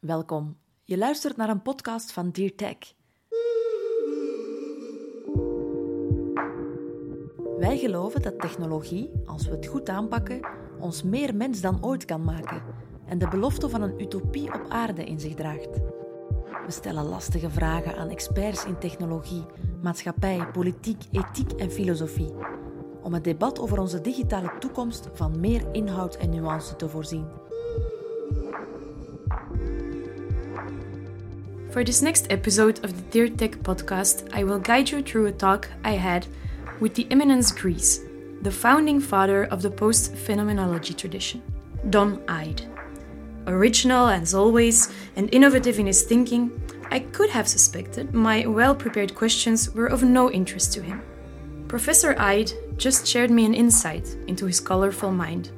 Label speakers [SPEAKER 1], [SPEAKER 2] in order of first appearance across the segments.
[SPEAKER 1] Welkom. Je luistert naar een podcast van Dear Tech. Wij geloven dat technologie, als we het goed aanpakken, ons meer mens dan ooit kan maken en de belofte van een utopie op aarde in zich draagt. We stellen lastige vragen aan experts in technologie, maatschappij, politiek, ethiek en filosofie, om het debat over onze digitale toekomst van meer inhoud en nuance te voorzien.
[SPEAKER 2] For this next episode of the Dear Tech podcast, I will guide you through a talk I had with the eminence grise, the founding father of the post phenomenology tradition, Don Ihde. Original as always and innovative in his thinking, I could have suspected my well prepared questions were of no interest to him. Professor Ihde just shared me an insight into his colorful mind,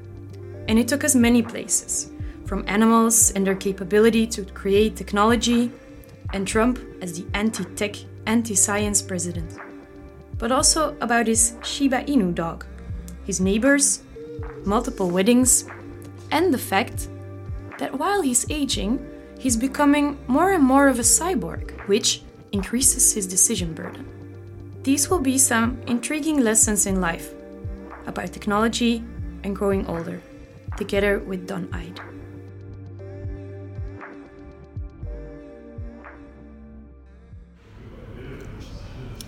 [SPEAKER 2] and it took us many places from animals and their capability to create technology and Trump as the anti tech, anti science president. But also about his Shiba Inu dog, his neighbors, multiple weddings, and the fact that while he's aging, he's becoming more and more of a cyborg, which increases his decision burden. These will be some intriguing lessons in life about technology and growing older, together with Don Ihde.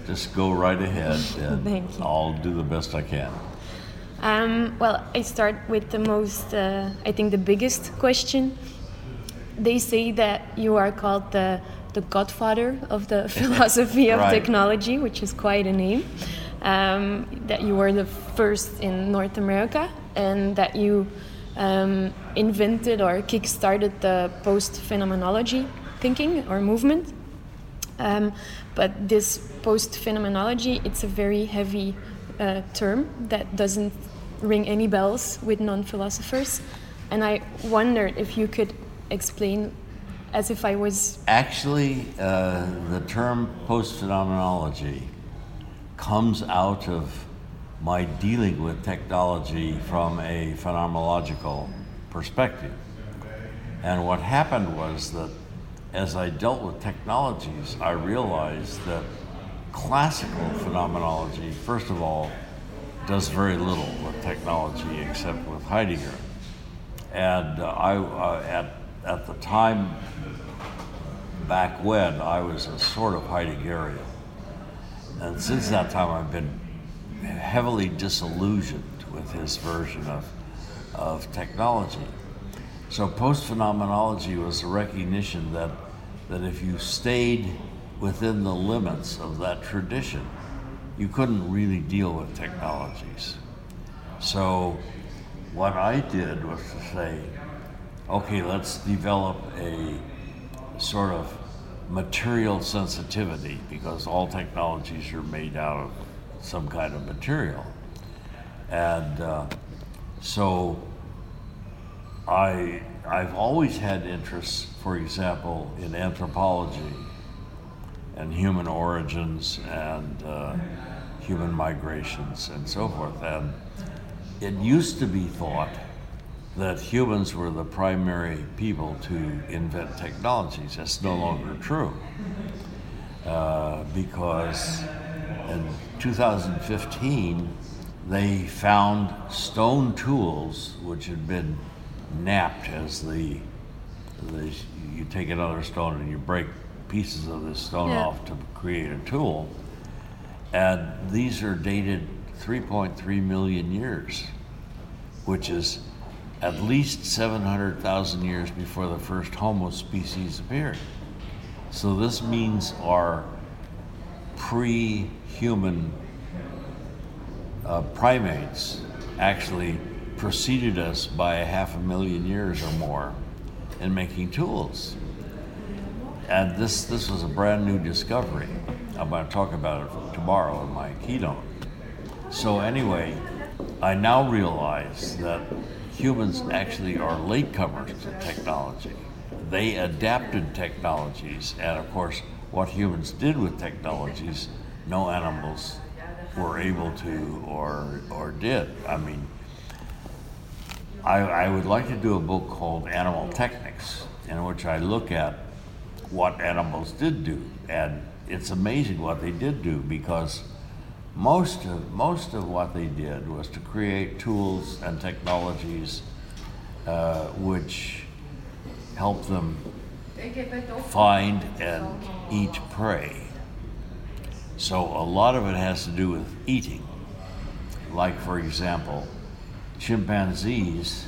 [SPEAKER 3] Just go right ahead and. I'll do the best I can.
[SPEAKER 2] Um, well, I start with the most, uh, I think, the biggest question. They say that you are called the, the godfather of the philosophy of
[SPEAKER 3] Right.
[SPEAKER 2] technology, which is quite a name. Um, that you were the first in North America, and that you um, invented or kick-started the post-phenomenology thinking or movement. Um, but this post-phenomenology, it's a very heavy uh, term that doesn't ring any bells with non-philosophers. And I wondered if you could explain, as if I was
[SPEAKER 3] Actually, uh, the term post phenomenology comes out of my dealing with technology from a phenomenological perspective. And what happened was that as I dealt with technologies, I realized that classical phenomenology, first of all, does very little with technology except with Heidegger. And uh, I, uh, at, at the time back when, I was a sort of Heideggerian. And since that time, I've been heavily disillusioned with his version of, of technology. So post phenomenology was a recognition that, that if you stayed within the limits of that tradition, you couldn't really deal with technologies. So what I did was to say, okay, let's develop a sort of material sensitivity because all technologies are made out of some kind of material. And uh, so I, I've always had interests, for example, in anthropology and human origins and uh, human migrations and so forth. And it used to be thought that humans were the primary people to invent technologies. That's no longer true. Uh, because in 2015, they found stone tools which had been knapped as the, the you take another stone and you break pieces of this stone
[SPEAKER 2] Yeah.
[SPEAKER 3] off to create a tool. And these are dated 3.3 million years, which is at least 700,000 years before the first Homo species appeared. So this means our pre human uh, primates actually preceded us by a half a million years or more in making tools. And this, this was a brand new discovery. I'm going to talk about it tomorrow in my keynote. So, anyway, I now realize that humans actually are latecomers to technology. They adapted technologies, and of course, what humans did with technologies, no animals were able to or, or did. I mean, I, I would like to do a book called Animal Technics in which I look at what animals did do. And it's amazing what they did do because most of, most of what they did was to create tools and technologies uh, which help them find and eat prey. So a lot of it has to do with eating. Like, for example, chimpanzees,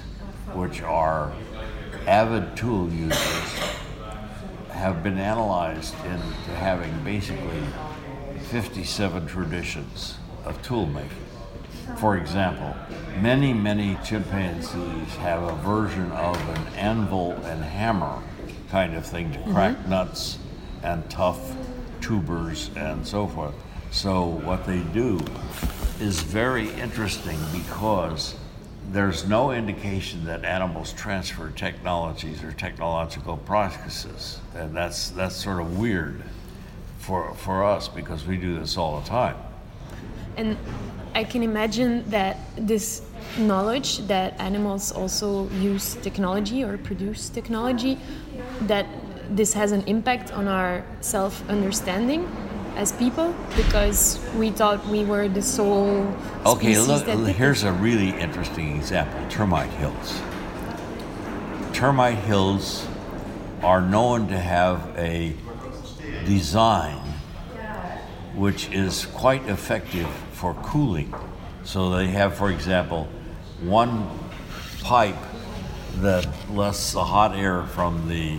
[SPEAKER 3] which are avid tool users, have been analyzed into having basically 57 traditions of tool making. For example, many, many chimpanzees have a version of an anvil and hammer kind of thing to crack mm-hmm. nuts and tough tubers and so forth. So, what they do is very interesting because there's no indication that animals transfer technologies or technological practices. And that's, that's sort of weird for, for us because we do this all the time.
[SPEAKER 2] And I can imagine that this knowledge that animals also use technology or produce technology, that this has an impact on our self understanding as people because we thought we were the sole.
[SPEAKER 3] Okay, look, here's a really interesting example termite hills. Termite hills are known to have a design which is quite effective for cooling. So they have, for example, one pipe that lets the hot air from the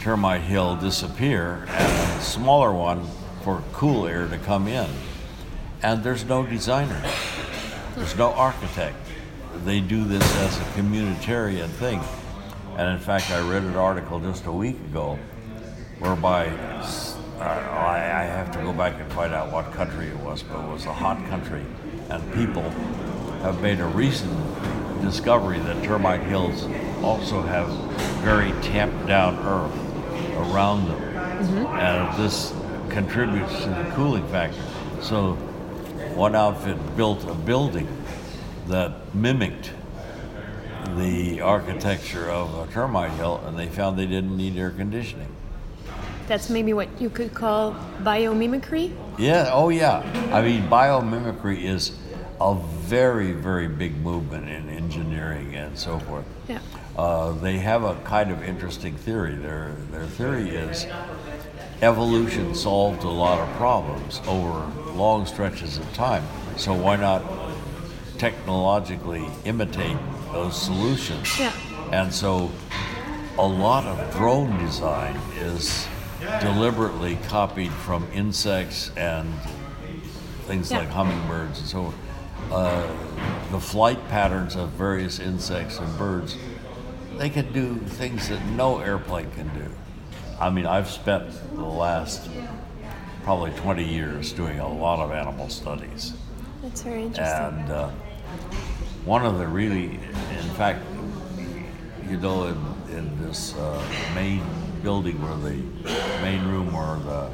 [SPEAKER 3] termite hill disappear, and a smaller one for cool air to come in. And there's no designer, there's no architect. They do this as a communitarian thing. And in fact, I read an article just a week ago whereby uh, I, I have to go back and find out what country it was, but it was a hot country. And people have made a recent discovery that termite hills also have very tamped down earth around them. Mm-hmm. And this contributes to the cooling factor. So one outfit built a building that mimicked the architecture of a termite hill, and they found they didn't need air conditioning.
[SPEAKER 2] That's maybe what you could call biomimicry?
[SPEAKER 3] Yeah, oh yeah. I mean, biomimicry is a very, very big movement in engineering and so forth.
[SPEAKER 2] Yeah.
[SPEAKER 3] Uh, they have a kind of interesting theory. Their, their theory is evolution solved a lot of problems over long stretches of time. So why not technologically imitate those solutions?
[SPEAKER 2] Yeah.
[SPEAKER 3] And so a lot of drone design is deliberately copied from insects and things yeah. like hummingbirds and so on. Uh, the flight patterns of various insects and birds, they can do things that no airplane can do. I mean, I've spent the last probably 20 years doing a lot of animal studies.
[SPEAKER 2] That's very interesting.
[SPEAKER 3] And uh, one of the really, in fact, you know, in, in this uh, main building where the main room where the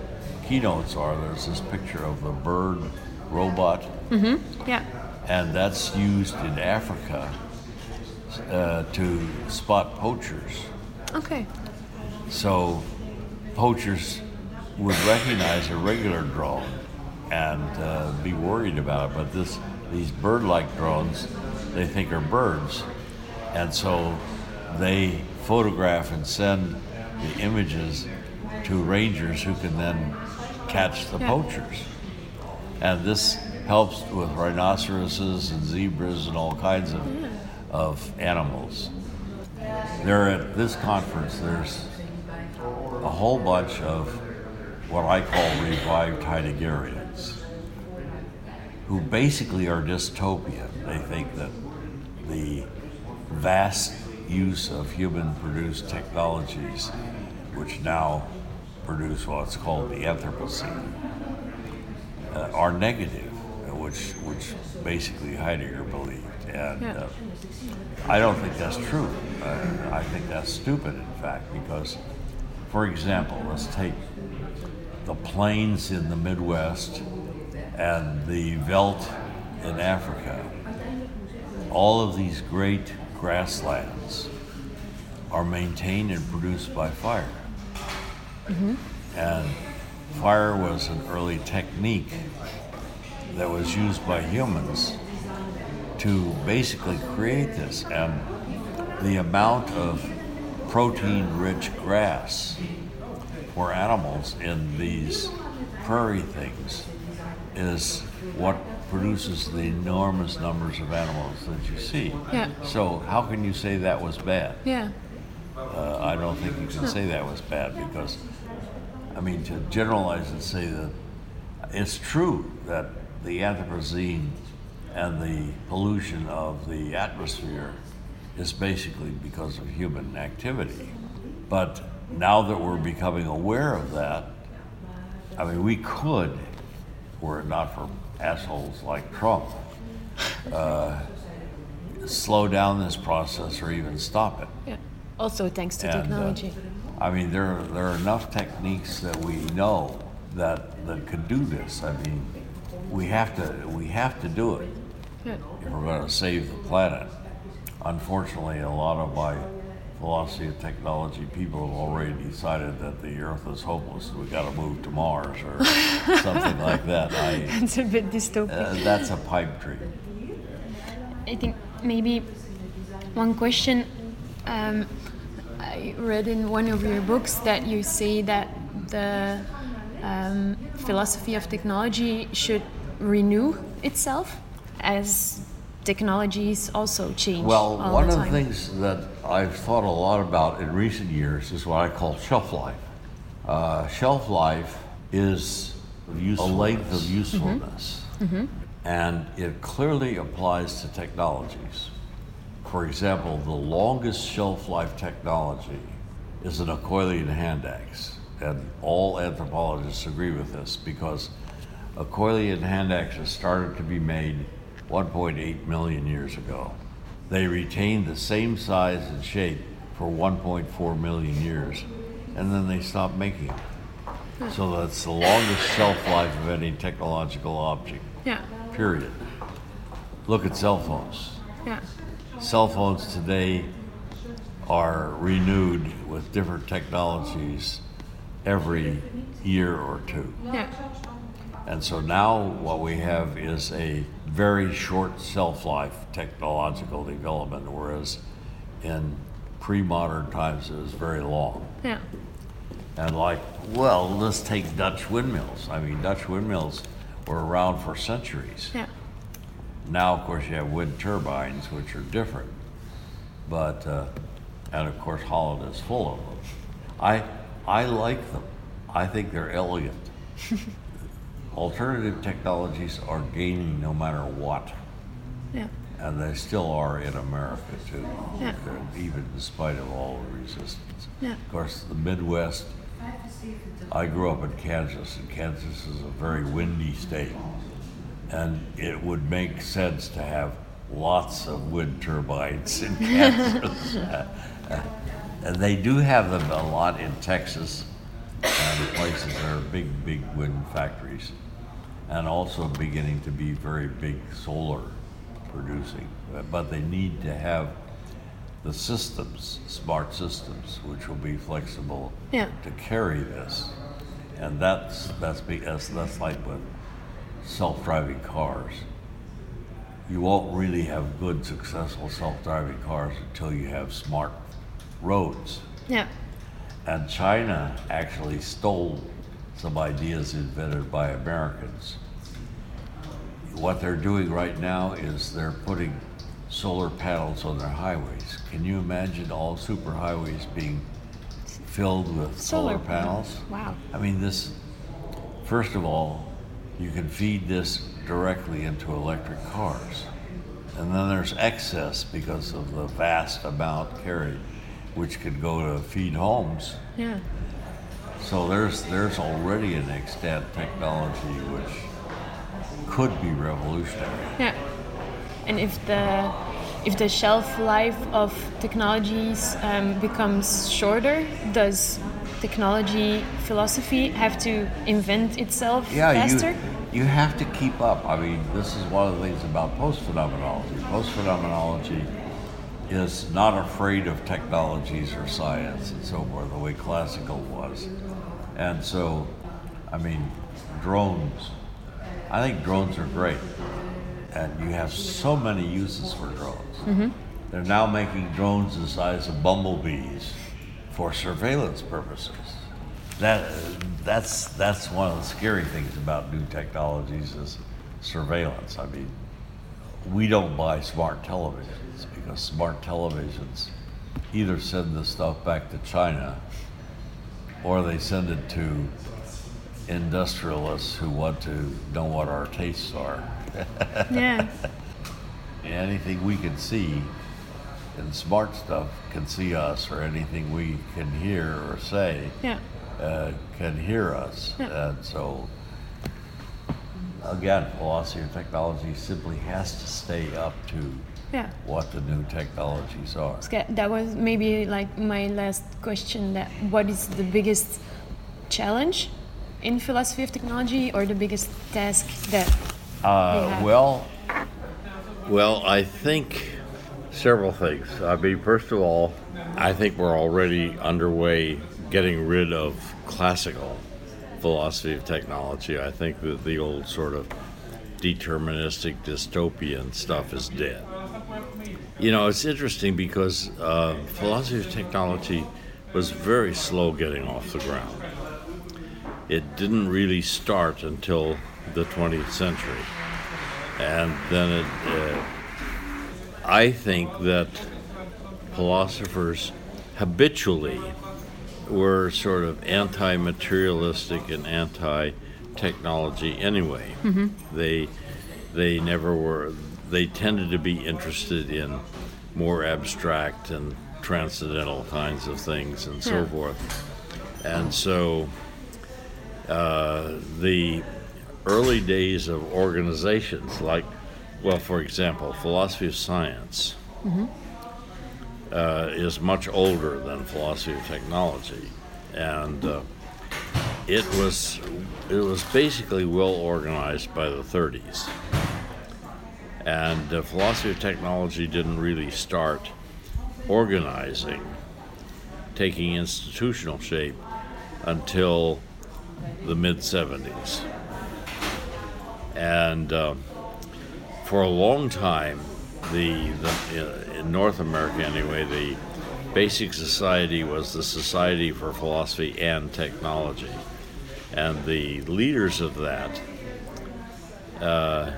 [SPEAKER 3] keynotes are, there's this picture of the bird robot.
[SPEAKER 2] Mm-hmm. Yeah.
[SPEAKER 3] And that's used in Africa uh, to spot poachers.
[SPEAKER 2] Okay.
[SPEAKER 3] So poachers would recognize a regular drone and uh, be worried about it, but this these bird-like drones they think are birds, and so they photograph and send the images to rangers who can then catch the yeah. poachers. And this helps with rhinoceroses and zebras and all kinds of, of animals. There at this conference, there's a whole bunch of what I call revived Heideggerians, who basically are dystopian. They think that the vast use of human produced technologies, which now produce what's called the Anthropocene, uh, are negative, which, which basically Heidegger believed. And uh, I don't think that's true. Uh, I think that's stupid, in fact, because, for example, let's take the plains in the Midwest and the veldt in Africa. All of these great grasslands are maintained and produced by fire. Mm-hmm. And fire was an early technique that was used by humans to basically create this. And the amount of protein rich grass for animals in these prairie things is what produces the enormous numbers of animals that you see.
[SPEAKER 2] Yeah.
[SPEAKER 3] So, how can you say that was bad?
[SPEAKER 2] Yeah.
[SPEAKER 3] Uh, I don't think you can say that was bad because, I mean, to generalize and say that it's true that the Anthropocene and the pollution of the atmosphere is basically because of human activity. But now that we're becoming aware of that, I mean, we could, were it not for assholes like Trump, uh, slow down this process or even stop it.
[SPEAKER 2] Yeah. Also thanks to
[SPEAKER 3] And, uh,
[SPEAKER 2] technology.
[SPEAKER 3] I mean, there, there are enough techniques that we know that, that could do this. I mean, we have to, we have to do it
[SPEAKER 2] yeah.
[SPEAKER 3] if we're going to save the planet. Unfortunately, a lot of my philosophy of technology people have already decided that the Earth is hopeless. We got to move to Mars or something like that. I,
[SPEAKER 2] It's a bit dystopic.
[SPEAKER 3] uh, that's a pipe dream.
[SPEAKER 2] I think maybe one question. Um, I read in one of your books that you say that the um, philosophy of technology should renew itself as technologies also change.
[SPEAKER 3] Well,
[SPEAKER 2] all
[SPEAKER 3] one
[SPEAKER 2] the
[SPEAKER 3] of the things that I've thought a lot about in recent years is what I call shelf life. Uh, shelf life is a length of usefulness, and it clearly applies to technologies. For example, the longest shelf life technology is an Acheulean hand axe, and all anthropologists agree with this because Acheulean hand axes started to be made 1.8 million years ago. They retained the same size and shape for 1.4 million years, and then they stopped making them. So that's the longest shelf life of any technological object,
[SPEAKER 2] Yeah.
[SPEAKER 3] period. Look at cell phones.
[SPEAKER 2] Yeah.
[SPEAKER 3] Cell phones today are renewed with different technologies every year or two.
[SPEAKER 2] Yeah.
[SPEAKER 3] And so now what we have is a very short shelf life technological development, whereas in pre modern times it was very long.
[SPEAKER 2] Yeah.
[SPEAKER 3] And like, well, let's take Dutch windmills. I mean, Dutch windmills were around for centuries.
[SPEAKER 2] Yeah.
[SPEAKER 3] Now, of course, you have wind turbines, which are different. But, uh, and of course, Holland is full of them. I, I like them. I think they're elegant. Alternative technologies are gaining no matter what,
[SPEAKER 2] Yeah.
[SPEAKER 3] and they still are in America too,
[SPEAKER 2] Yeah.
[SPEAKER 3] even in spite of all the resistance.
[SPEAKER 2] Yeah.
[SPEAKER 3] Of course, the Midwest. I grew up in Kansas, and Kansas is a very windy state, and it would make sense to have lots of wind turbines in Kansas. and they do have them a lot in Texas and places that are big, big wind factories, and also beginning to be very big solar producing. But they need to have the systems, smart systems, which will be flexible
[SPEAKER 2] Yeah.
[SPEAKER 3] to carry this. And that's that's be, that's, that's like with self-driving cars. You won't really have good, successful self-driving cars until you have smart roads.
[SPEAKER 2] Yeah.
[SPEAKER 3] And China actually stole some ideas invented by Americans. What they're doing right now is they're putting solar panels on their highways. Can you imagine all superhighways being filled with solar, panels?
[SPEAKER 2] Wow.
[SPEAKER 3] I mean, this, first of all, you can feed this directly into electric cars. And then there's excess because of the vast amount carried, which could go to feed homes.
[SPEAKER 2] Yeah.
[SPEAKER 3] So there's there's already an extent technology which could be revolutionary.
[SPEAKER 2] Yeah. And if the if the shelf life of technologies um, becomes shorter, does technology philosophy have to invent itself faster?
[SPEAKER 3] you you have to keep up. I mean, this is one of the things about post phenomenology. Post phenomenology is not afraid of technologies or science and so forth, the way classical was. And so, I mean, drones, I think drones are great. And you have so many uses for drones. Mm-hmm. They're now making drones the size of bumblebees for surveillance purposes. That, that's, that's one of the scary things about new technologies is surveillance. I mean, we don't buy smart televisions because smart televisions either send the stuff back to China or they send it to industrialists who want to know what our tastes are.
[SPEAKER 2] Yeah.
[SPEAKER 3] Anything we can see and smart stuff can see us, or anything we can hear or say
[SPEAKER 2] Yeah.
[SPEAKER 3] uh, can hear us.
[SPEAKER 2] Yeah.
[SPEAKER 3] And so, again, philosophy of technology simply has to stay up to
[SPEAKER 2] Yeah.
[SPEAKER 3] what the new technologies are.
[SPEAKER 2] That was maybe like my last question. That what is the biggest challenge in philosophy of technology, or the biggest task that
[SPEAKER 3] Uh, well, well, I think several things. I mean, first of all, I think we're already underway getting rid of classical philosophy of technology. I think that the old sort of deterministic dystopian stuff is dead. You know, it's interesting because uh, philosophy of technology was very slow getting off the ground. It didn't really start until the 20th century. And then it, uh, I think that philosophers habitually were sort of anti materialistic and anti technology anyway. They, they never were, they tended to be interested in more abstract and transcendental kinds of things and so
[SPEAKER 2] Yeah.
[SPEAKER 3] forth. And so uh, the early days of organizations, like, well, for example, philosophy of science uh, is much older than philosophy of technology, and uh, it was it was basically well organized by the 30s. And uh, philosophy of technology didn't really start organizing, taking institutional shape until the mid 70s. And um, for a long time, the, the in North America anyway, the basic society was the Society for Philosophy and Technology, and the leaders of that uh,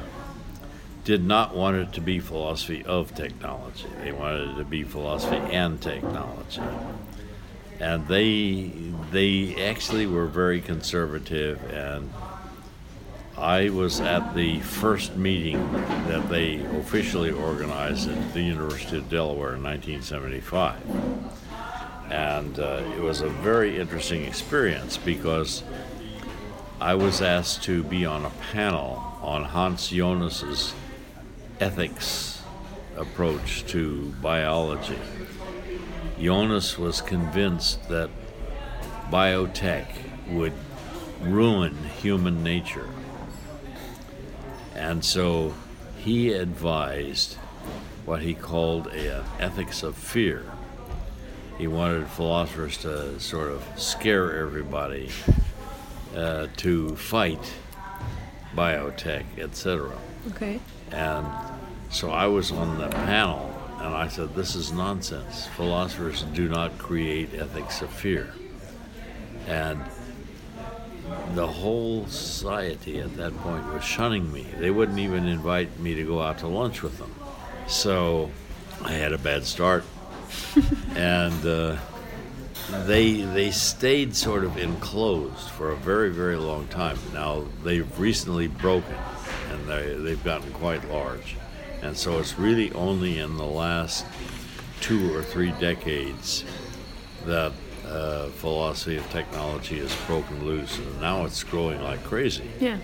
[SPEAKER 3] did not want it to be philosophy of technology. They wanted it to be philosophy and technology and they they actually were very conservative and I was at the first meeting that they officially organized at the University of Delaware in 1975. And uh, it was a very interesting experience because I was asked to be on a panel on Hans Jonas's ethics approach to biology. Jonas was convinced that biotech would ruin human nature. And so he advised what he called an ethics of fear. He wanted philosophers to sort of scare everybody uh, to fight biotech, etc.
[SPEAKER 2] Okay.
[SPEAKER 3] And so I was on the panel and I said, This is nonsense. Philosophers do not create ethics of fear. And the whole society at that point was shunning me. They wouldn't even invite me to go out to lunch with them. So I had a bad start. and uh, they they stayed sort of enclosed for a very very long time. Now they've recently broken, and they they've gotten quite large, and so it's really only in the last two or three decades that uh, philosophy of technology has broken loose, and now it's growing like crazy.
[SPEAKER 2] Yeah.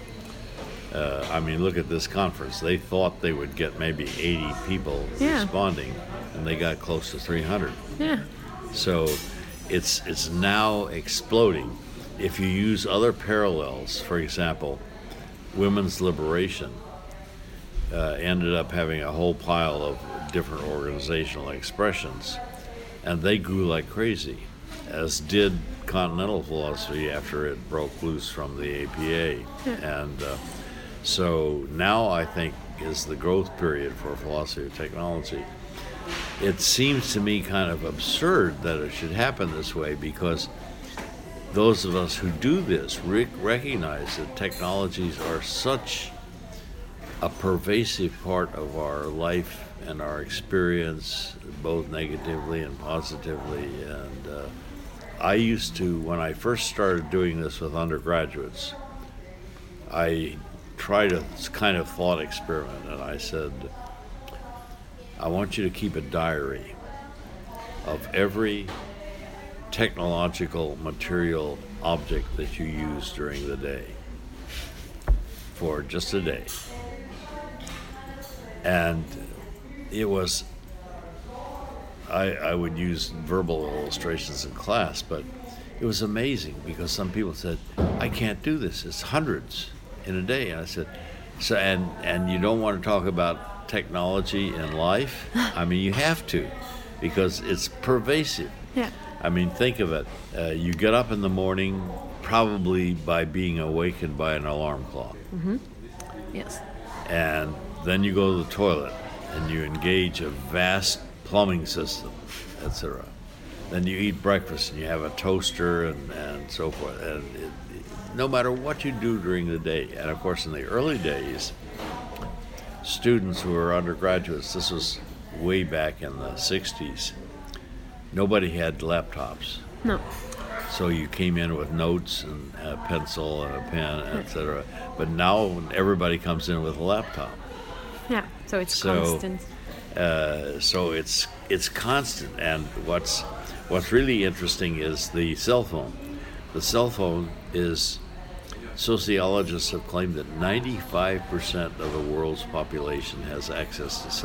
[SPEAKER 3] Uh, I mean, look at this conference. They thought they would get maybe 80 people
[SPEAKER 2] Yeah.
[SPEAKER 3] responding, and they got close to 300.
[SPEAKER 2] Yeah.
[SPEAKER 3] So it's it's now exploding. If you use other parallels, for example, women's liberation uh, ended up having a whole pile of different organizational expressions, and they grew like crazy, as did continental philosophy after it broke loose from the APA. And uh, so now I think is the growth period for philosophy of technology. It seems to me kind of absurd that it should happen this way because those of us who do this rec- recognize that technologies are such a pervasive part of our life and our experience, both negatively and positively. And uh, I used to, when I first started doing this with undergraduates, I tried a kind of thought experiment, and I said, I want you to keep a diary of every technological material object that you use during the day for just a day. And it was, I, I would use verbal illustrations in class, but it was amazing because some people said, I can't do this. It's hundreds in a day. And I said, so, and, and you don't want to talk about technology in life? I mean, you have to because it's pervasive.
[SPEAKER 2] Yeah.
[SPEAKER 3] I mean, think of it. Uh, you get up in the morning, probably by being awakened by an alarm clock,
[SPEAKER 2] Yes.
[SPEAKER 3] and then you go to the toilet and you engage a vast plumbing system, etc. Then you eat breakfast and you have a toaster and, and so forth. And it, it- no matter what you do during the day, and of course, in the early days, students who were undergraduates, this was way back in the 60s, nobody had laptops.
[SPEAKER 2] No.
[SPEAKER 3] So you came in with notes and a pencil and a pen, etc. But now everybody comes in with a laptop.
[SPEAKER 2] Yeah. So it's
[SPEAKER 3] So-
[SPEAKER 2] constant.
[SPEAKER 3] Uh, so it's it's constant. And what's what's really interesting is the cell phone. The cell phone is sociologists have claimed that 95% of the world's population has access to cell